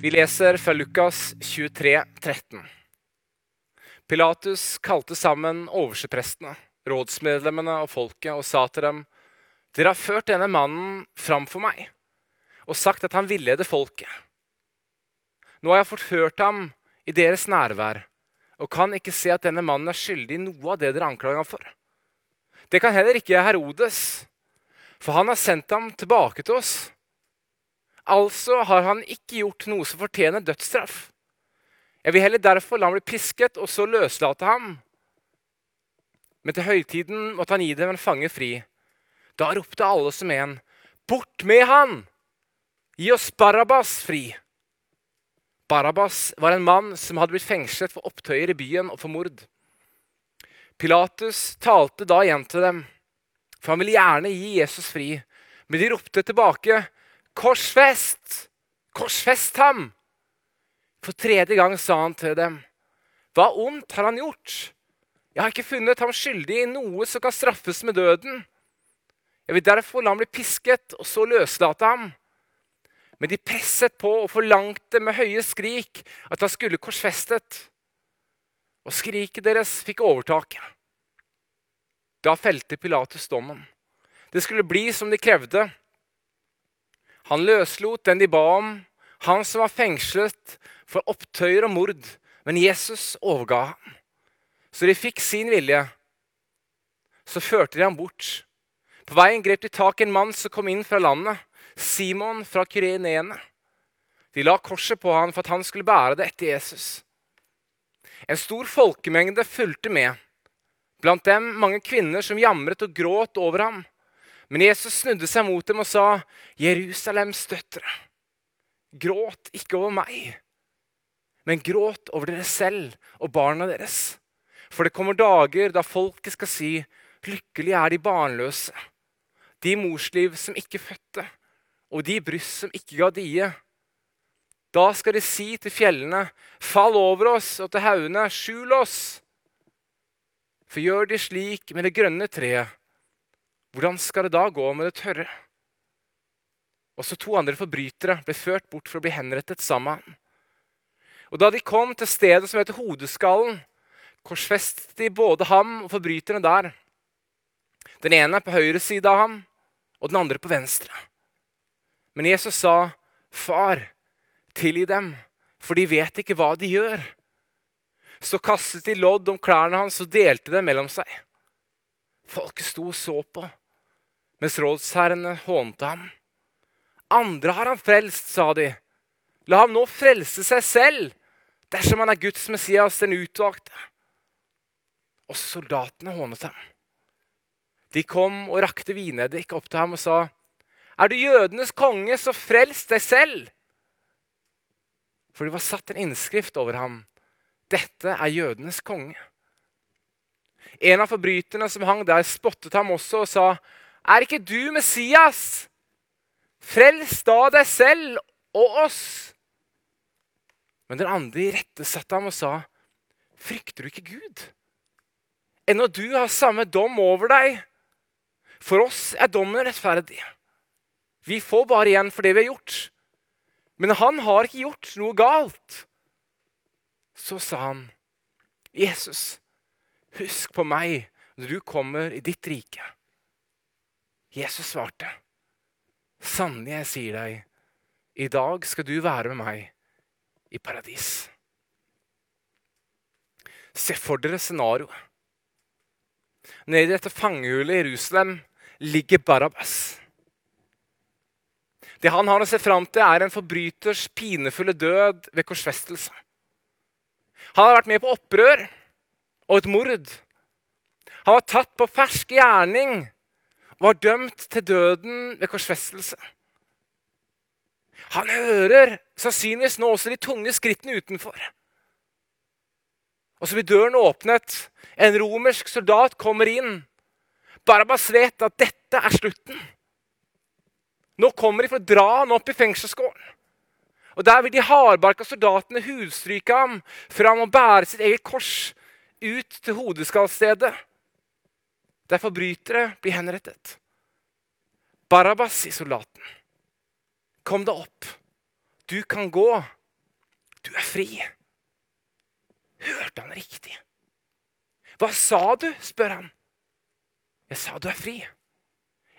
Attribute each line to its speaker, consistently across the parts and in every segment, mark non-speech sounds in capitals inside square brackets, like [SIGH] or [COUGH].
Speaker 1: Vi leser fra Lukas 23, 13. Pilatus kalte sammen overseprestene, rådsmedlemmene og folket og sa til dem.: Dere har ført denne mannen fram for meg og sagt at han villeder folket. Nå har jeg forført ham i deres nærvær og kan ikke se at denne mannen er skyldig i noe av det dere anklager ham for. Det kan heller ikke Herodes, for han har sendt ham tilbake til oss. Altså har han ikke gjort noe som fortjener dødsstraff. Jeg vil heller derfor la ham bli pisket og så løslate ham. Men til høytiden måtte han gi dem en fange fri. Da ropte alle som en, Bort med han! Gi oss Barabas fri! Barabas var en mann som hadde blitt fengslet for opptøyer i byen og for mord. Pilatus talte da igjen til dem, for han ville gjerne gi Jesus fri. Men de ropte tilbake, 'Korsfest! Korsfest ham!' For tredje gang sa han til dem, 'Hva ondt har han gjort?' 'Jeg har ikke funnet ham skyldig i noe som kan straffes med døden.' 'Jeg vil derfor la ham bli pisket, og så løslate ham.' Men de presset på og forlangte med høye skrik at han skulle korsfestet. Og skriket deres fikk overtaket. Da felte Pilatus dommen. Det skulle bli som de krevde. Han løslot den de ba om, han som var fengslet for opptøyer og mord. Men Jesus overga ham. Så de fikk sin vilje. Så førte de ham bort. På veien grep de tak i en mann som kom inn fra landet. Simon fra Kyreneene. De la korset på han for at han skulle bære det etter Jesus. En stor folkemengde fulgte med, blant dem mange kvinner som jamret og gråt over ham. Men Jesus snudde seg mot dem og sa, 'Jerusalems døtre, gråt ikke over meg, men gråt over dere selv og barna deres.' For det kommer dager da folket skal si, 'Lykkelig er de barnløse', de morsliv som ikke fødte, og de bryst som ikke ga die. Da skal de si til fjellene, fall over oss, og til haugene, skjul oss. For gjør de slik med det grønne treet, hvordan skal det da gå med det tørre? Også to andre forbrytere ble ført bort for å bli henrettet sammen. Og da de kom til stedet som heter Hodeskallen, korsfestet de både ham og forbryterne der. Den ene på høyre side av ham, og den andre på venstre. Men Jesus sa, 'Far, tilgi dem, for de vet ikke hva de gjør.' Så kastet de lodd om klærne hans og delte dem mellom seg. Folket sto og så på, mens rådsherrene hånte ham. Andre har han frelst, sa de. La ham nå frelse seg selv, dersom han er Guds Messias, den utvalgte. Og soldatene hånet ham. De kom og rakte vineddik opp til ham og sa, er du jødenes konge, så frels deg selv! For det var satt en innskrift over ham. Dette er jødenes konge. En av forbryterne som hang der, spottet ham også og sa, Er ikke du Messias? Frels da deg selv og oss! Men den andre irettesatte ham og sa, Frykter du ikke Gud? Ennå du har samme dom over deg. For oss er dommen rettferdig. Vi får bare igjen for det vi har gjort. Men han har ikke gjort noe galt. Så sa han, 'Jesus, husk på meg når du kommer i ditt rike.' Jesus svarte, 'Sannelig, jeg sier deg, i dag skal du være med meg i paradis.' Se for dere scenarioet. Nede i dette fangehullet i Jerusalem ligger Barabas. Det han har å se fram til, er en forbryters pinefulle død ved korsfestelse. Han har vært med på opprør og et mord. Han var tatt på fersk gjerning var dømt til døden ved korsfestelse. Han hører sannsynligvis nå også de tunge skrittene utenfor. Og så blir døren åpnet. En romersk soldat kommer inn. Barabas vet at dette er slutten. Nå kommer de for å dra han opp i fengselsgården. Og Der vil de hardbarka soldatene hudstryke ham før han må bære sitt eget kors ut til hodeskallstedet, der forbrytere blir henrettet. Barabas, i soldaten. Kom deg opp. Du kan gå Du er fri. Hørte han riktig? Hva sa du? spør han. Jeg sa du er fri.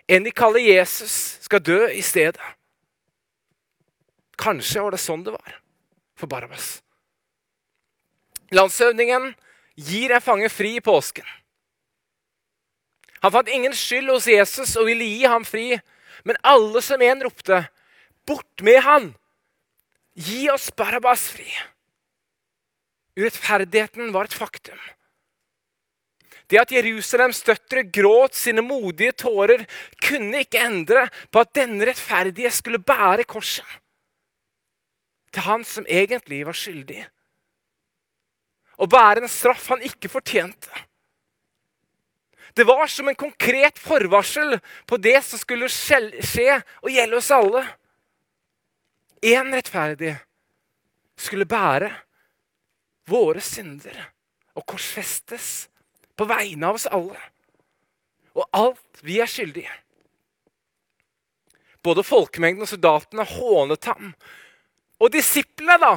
Speaker 1: En de kaller Jesus, skal dø i stedet. Kanskje var det sånn det var for Barabbas. Landshøvdingen gir en fange fri i påsken. Han fant ingen skyld hos Jesus og ville gi ham fri, men alle som en ropte, 'Bort med han! Gi oss Barabbas fri!' Urettferdigheten var et faktum. Det at Jerusalems døtre gråt sine modige tårer, kunne ikke endre på at denne rettferdige skulle bære korset til han som egentlig var skyldig. Og bære en straff han ikke fortjente. Det var som en konkret forvarsel på det som skulle skje og gjelde oss alle. Én rettferdig skulle bære våre synder og korsfestes på vegne av oss alle. Og alt vi er skyldige. Både folkemengden og soldatene hånet ham. Og disiplene, da,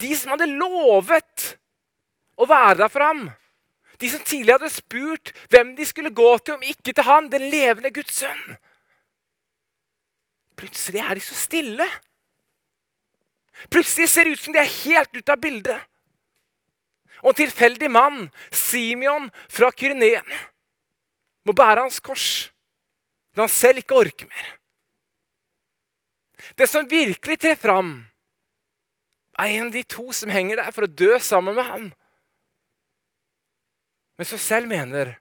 Speaker 1: de som hadde lovet å være der for ham, de som tidligere hadde spurt hvem de skulle gå til om ikke til han, den levende Guds sønn Plutselig er de så stille. Plutselig ser det ut som de er helt ute av bildet. Og en tilfeldig mann, Simeon fra Kyreneen, må bære hans kors når han selv ikke orker mer. Det som virkelig trer fram, er en av de to som henger der for å dø sammen med ham. Men som selv mener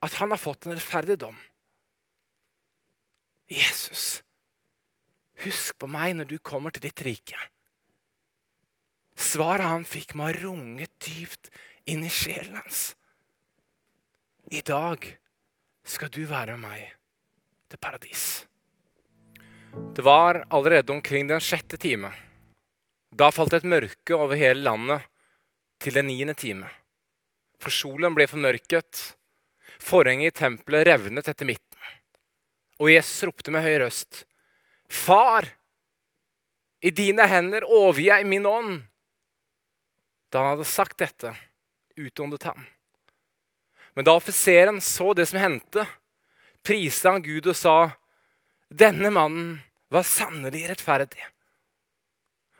Speaker 1: at han har fått en rettferdig dom. Jesus, husk på meg når du kommer til ditt rike. Svaret han fikk, må ha runget dypt inn i sjelen hans. I dag skal du være med meg til paradis. Det var allerede omkring den sjette time. Da falt et mørke over hele landet til den niende time. For solen ble formørket, forhenget i tempelet revnet etter midten. Og Jesus ropte med høy røst, Far, i dine hender overgir jeg min ånd. Da han hadde sagt dette, utåndet han. Men da offiseren så det som hendte, priste han Gud og sa, denne mannen var sannelig rettferdig.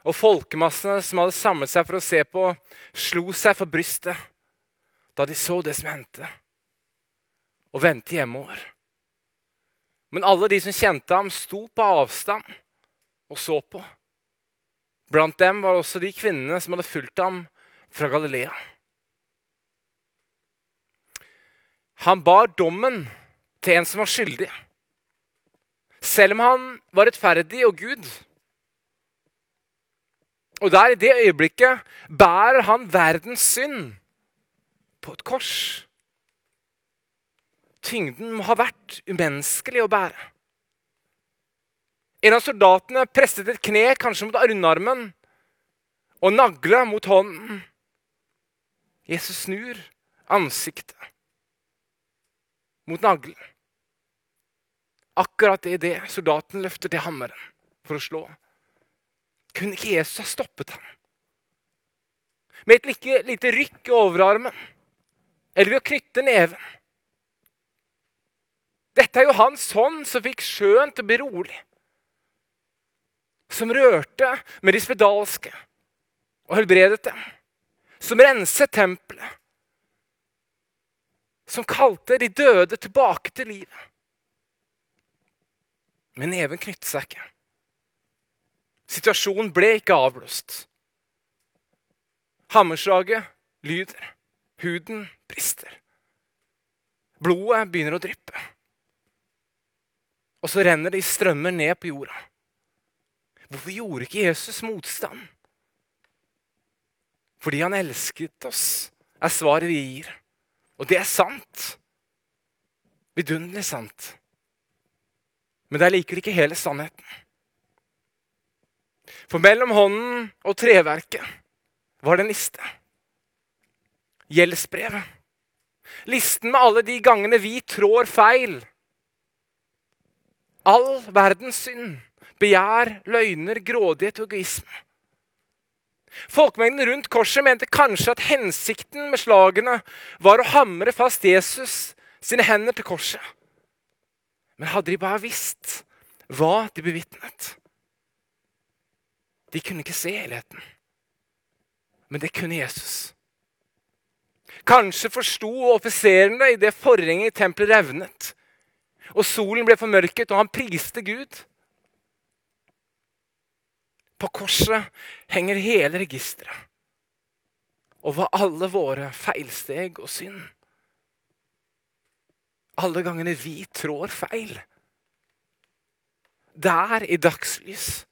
Speaker 1: Og folkemassene som hadde samlet seg for å se på, slo seg for brystet da de så det som hendte, og vendte hjemover. Men alle de som kjente ham, sto på avstand og så på. Blant dem var også de kvinnene som hadde fulgt ham fra Galilea. Han bar dommen til en som var skyldig. Selv om han var rettferdig og Gud. Og der, i det øyeblikket, bærer han verdens synd på et kors. Tyngden må ha vært umenneskelig å bære. En av soldatene presset et kne kanskje mot armarmen og nagle mot hånden. Jesus snur ansiktet mot naglen. Akkurat idet soldaten løfter til hammeren for å slå. Kunne ikke Jesus ha stoppet ham? Med et like, lite rykk i overarmen eller ved å knytte neven. Dette er jo hans hånd som fikk sjøen til å bli rolig. Som rørte med de spedalske og helbredet dem som renset tempelet. Som kalte de døde tilbake til livet. Men neven knyttet seg ikke. Situasjonen ble ikke avblåst. Hammerslaget lyder. Huden brister. Blodet begynner å dryppe. Og så renner det i strømmer ned på jorda. Hvorfor gjorde ikke Jesus motstand? Fordi han elsket oss, er svaret vi gir. Og det er sant. Vidunderlig sant. Men det er likevel ikke hele sannheten. For mellom hånden og treverket var det en liste. Gjeldsbrevet. Listen med alle de gangene vi trår feil. All verdens synd. Begjær, løgner, grådighet og egoisme. Folkemengden rundt korset mente kanskje at hensikten med slagene var å hamre fast Jesus sine hender til korset. Men hadde de bare visst hva de bevitnet De kunne ikke se helheten, men det kunne Jesus. Kanskje forsto offiseren det forhenget i tempelet revnet, og solen ble formørket, og han priste Gud. På korset henger hele registeret over alle våre feilsteg og synd. Alle gangene vi trår feil. Der, i dagslys,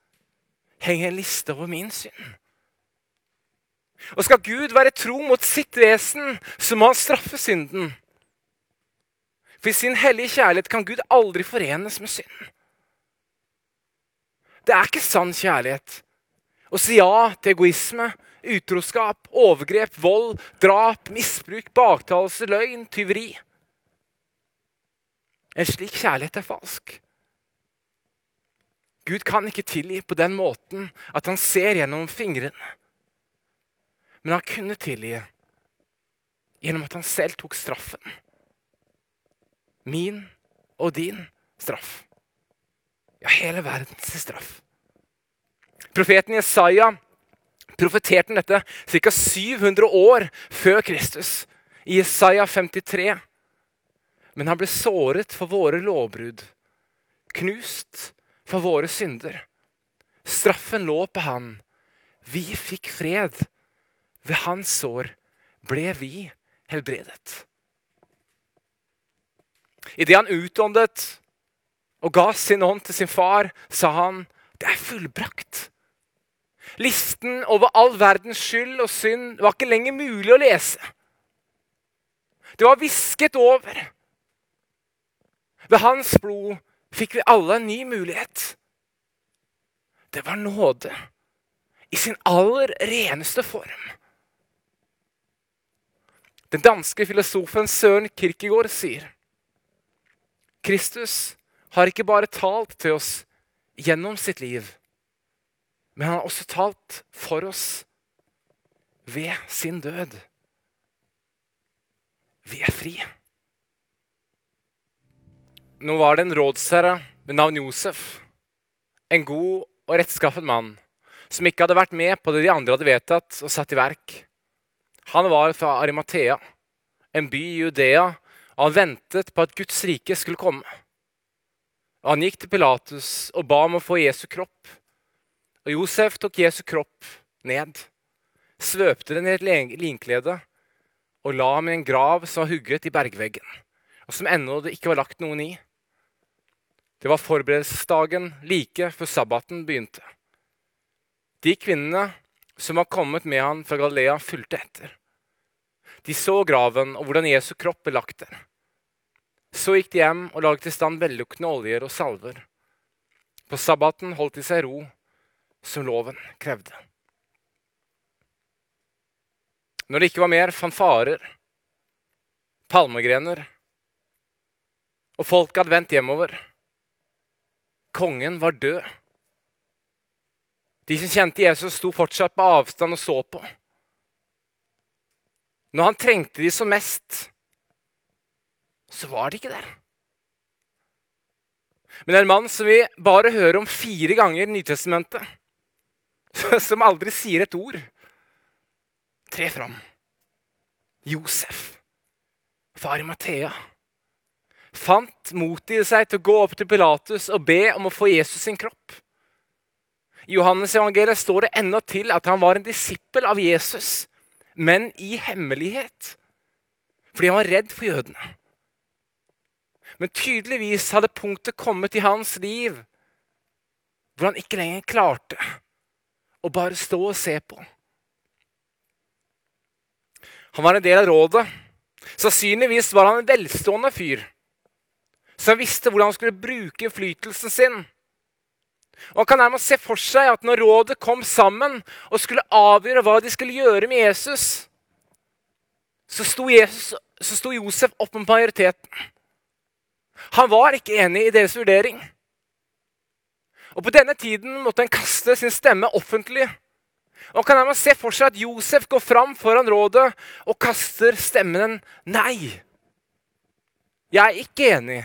Speaker 1: henger en liste over min synd. Og skal Gud være tro mot sitt vesen, så må han straffe synden. For i sin hellige kjærlighet kan Gud aldri forenes med synd. Det er ikke sann kjærlighet å si ja til egoisme, utroskap, overgrep, vold, drap, misbruk, baktalelse, løgn, tyveri. En slik kjærlighet er falsk. Gud kan ikke tilgi på den måten at han ser gjennom fingrene. Men han kunne tilgi gjennom at han selv tok straffen. Min og din straff. Ja, hele verdens straff. Profeten Jesaja profeterte dette ca. 700 år før Kristus, i Jesaja 53. Men han ble såret for våre lovbrudd, knust for våre synder. Straffen lå på han. Vi fikk fred. Ved hans sår ble vi helbredet. Idet han utåndet og ga sin ånd til sin far, sa han, 'Det er fullbrakt'. Listen over all verdens skyld og synd var ikke lenger mulig å lese. Det var visket over. Ved hans blod fikk vi alle en ny mulighet. Det var nåde i sin aller reneste form. Den danske filosofen Søren Kirkegård sier Kristus har ikke bare talt til oss gjennom sitt liv, men han har også talt for oss ved sin død. Vi er fri. Nå var det en rådsherre ved navn Josef, en god og rettskaffet mann, som ikke hadde vært med på det de andre hadde vedtatt og satt i verk. Han var fra Arimathea, en by i Judea, og han ventet på at Guds rike skulle komme. Han gikk til Pilatus og ba om å få Jesu kropp. Og Josef tok Jesu kropp ned, svøpte den i et linklede og la ham i en grav som var hugget i bergveggen, og som ennå det ikke var lagt noen i. Det var forberedelsesdagen like før sabbaten begynte. De kvinnene som var kommet med han fra Galilea, fulgte etter. De så graven og hvordan Jesu kropp ble lagt der. Så gikk de hjem og laget i stand velluktende oljer og salver. På sabbaten holdt de seg i ro, som loven krevde. Når det ikke var mer fanfarer, palmegrener og folk hadde vendt hjemover, Kongen var død. De som kjente Jesus, sto fortsatt på avstand og så på. Når han trengte de som mest, så var de ikke der. Men en mann som vi bare hører om fire ganger i Nytestamentet, [LAUGHS] som aldri sier et ord, tre fram. Josef far i Mathea, fant mot i seg til å gå opp til Pilatus og be om å få Jesus sin kropp. I Johannes evangeliet står det ennå til at han var en disippel av Jesus, men i hemmelighet. Fordi han var redd for jødene. Men tydeligvis hadde punktet kommet i hans liv hvor han ikke lenger klarte å bare stå og se på. Han var en del av rådet. Sannsynligvis var han en velstående fyr som visste hvordan han skulle bruke innflytelsen sin. Og Han kan nærmest se for seg at når rådet kom sammen og skulle avgjøre hva de skulle gjøre med Jesus, så sto, Jesus, så sto Josef opp med majoriteten. Han var ikke enig i deres vurdering. Og På denne tiden måtte han kaste sin stemme offentlig. Og kan man se for seg at Josef går fram foran rådet og kaster stemmen nei. Jeg er ikke enig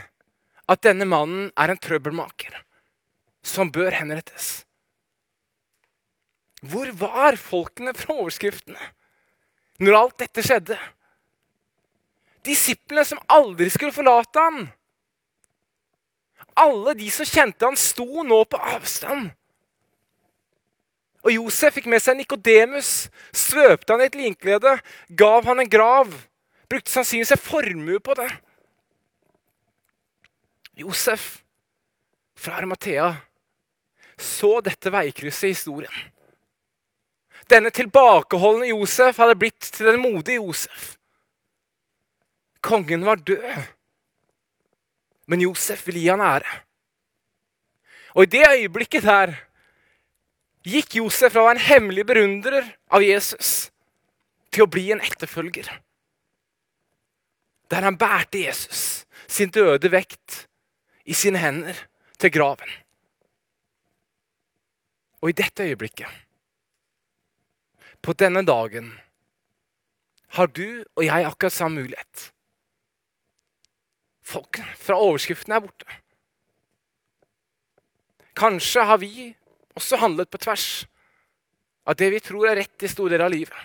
Speaker 1: at denne mannen er en trøbbelmaker som bør henrettes. Hvor var folkene fra overskriftene når alt dette skjedde? Disiplene som aldri skulle forlate ham. Alle de som kjente han, sto nå på avstand. Og Josef fikk med seg Nikodemus, svøpte han i et linklede, gav han en grav. Brukte sannsynligvis en formue på det. Josef fra Armathea så dette veikrysset i historien. Denne tilbakeholdne Josef hadde blitt til den modige Josef. Kongen var død, men Josef ville gi han ære. Og i det øyeblikket der gikk Josef fra å være en hemmelig berundrer av Jesus til å bli en etterfølger. Der han bærte Jesus, sin døde vekt, i sine hender til graven. Og i dette øyeblikket, på denne dagen, har du og jeg akkurat samme mulighet. Folk fra overskriften er borte. Kanskje har vi også handlet på tvers av det vi tror er rett i store deler av livet.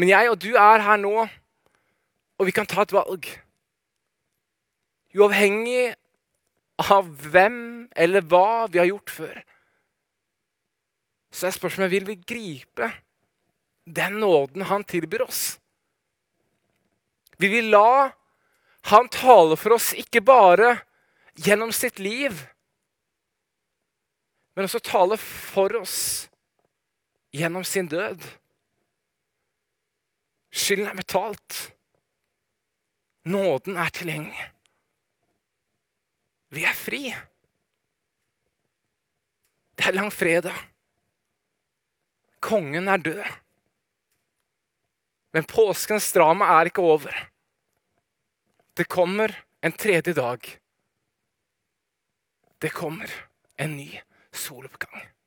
Speaker 1: Men jeg og du er her nå, og vi kan ta et valg. Uavhengig av hvem eller hva vi har gjort før. Så er spørsmålet vil vi gripe den nåden han tilbyr oss. Vi Vil la han tale for oss ikke bare gjennom sitt liv, men også tale for oss gjennom sin død. Skylden er betalt. Nåden er tilgjengelig. Vi er fri. Det er langfredag. Kongen er død. Men påskens drama er ikke over. Det kommer en tredje dag. Det kommer en ny soloppgang.